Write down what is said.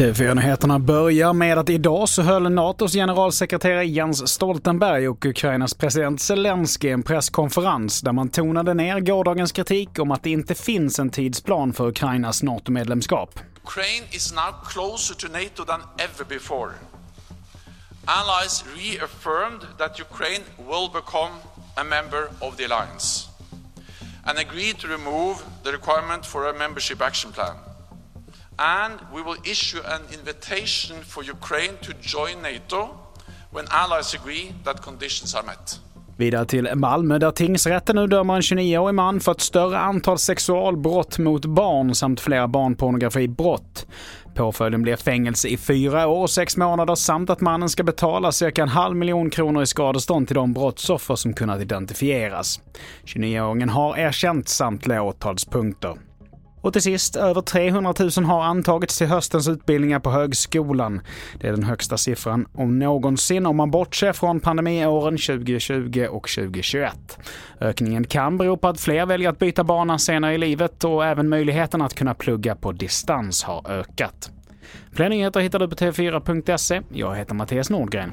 TV4-nyheterna börjar med att idag så höll NATOs generalsekreterare Jens Stoltenberg och Ukrainas president Zelensky en presskonferens där man tonade ner gårdagens kritik om att det inte finns en tidsplan för Ukrainas NATO-medlemskap. Ukraine is now closer to NATO than ever before. Allies reaffirmed that Ukraine will become a member of the alliance and agreed to remove the requirement for a membership action plan. And we will issue an invitation for Ukraine to join NATO when allies agree that conditions are met. Vidare till Malmö där tingsrätten nu dömer en 29-årig man för ett större antal sexualbrott mot barn samt flera barnpornografibrott. Påföljden blir fängelse i fyra år och sex månader samt att mannen ska betala cirka en halv miljon kronor i skadestånd till de brottsoffer som kunnat identifieras. 29-åringen har erkänt samtliga åtalspunkter. Och till sist, över 300 000 har antagits till höstens utbildningar på högskolan. Det är den högsta siffran om någonsin om man bortser från pandemiåren 2020 och 2021. Ökningen kan bero på att fler väljer att byta bana senare i livet och även möjligheten att kunna plugga på distans har ökat. Fler nyheter hittar du på tv4.se. Jag heter Mattias Nordgren.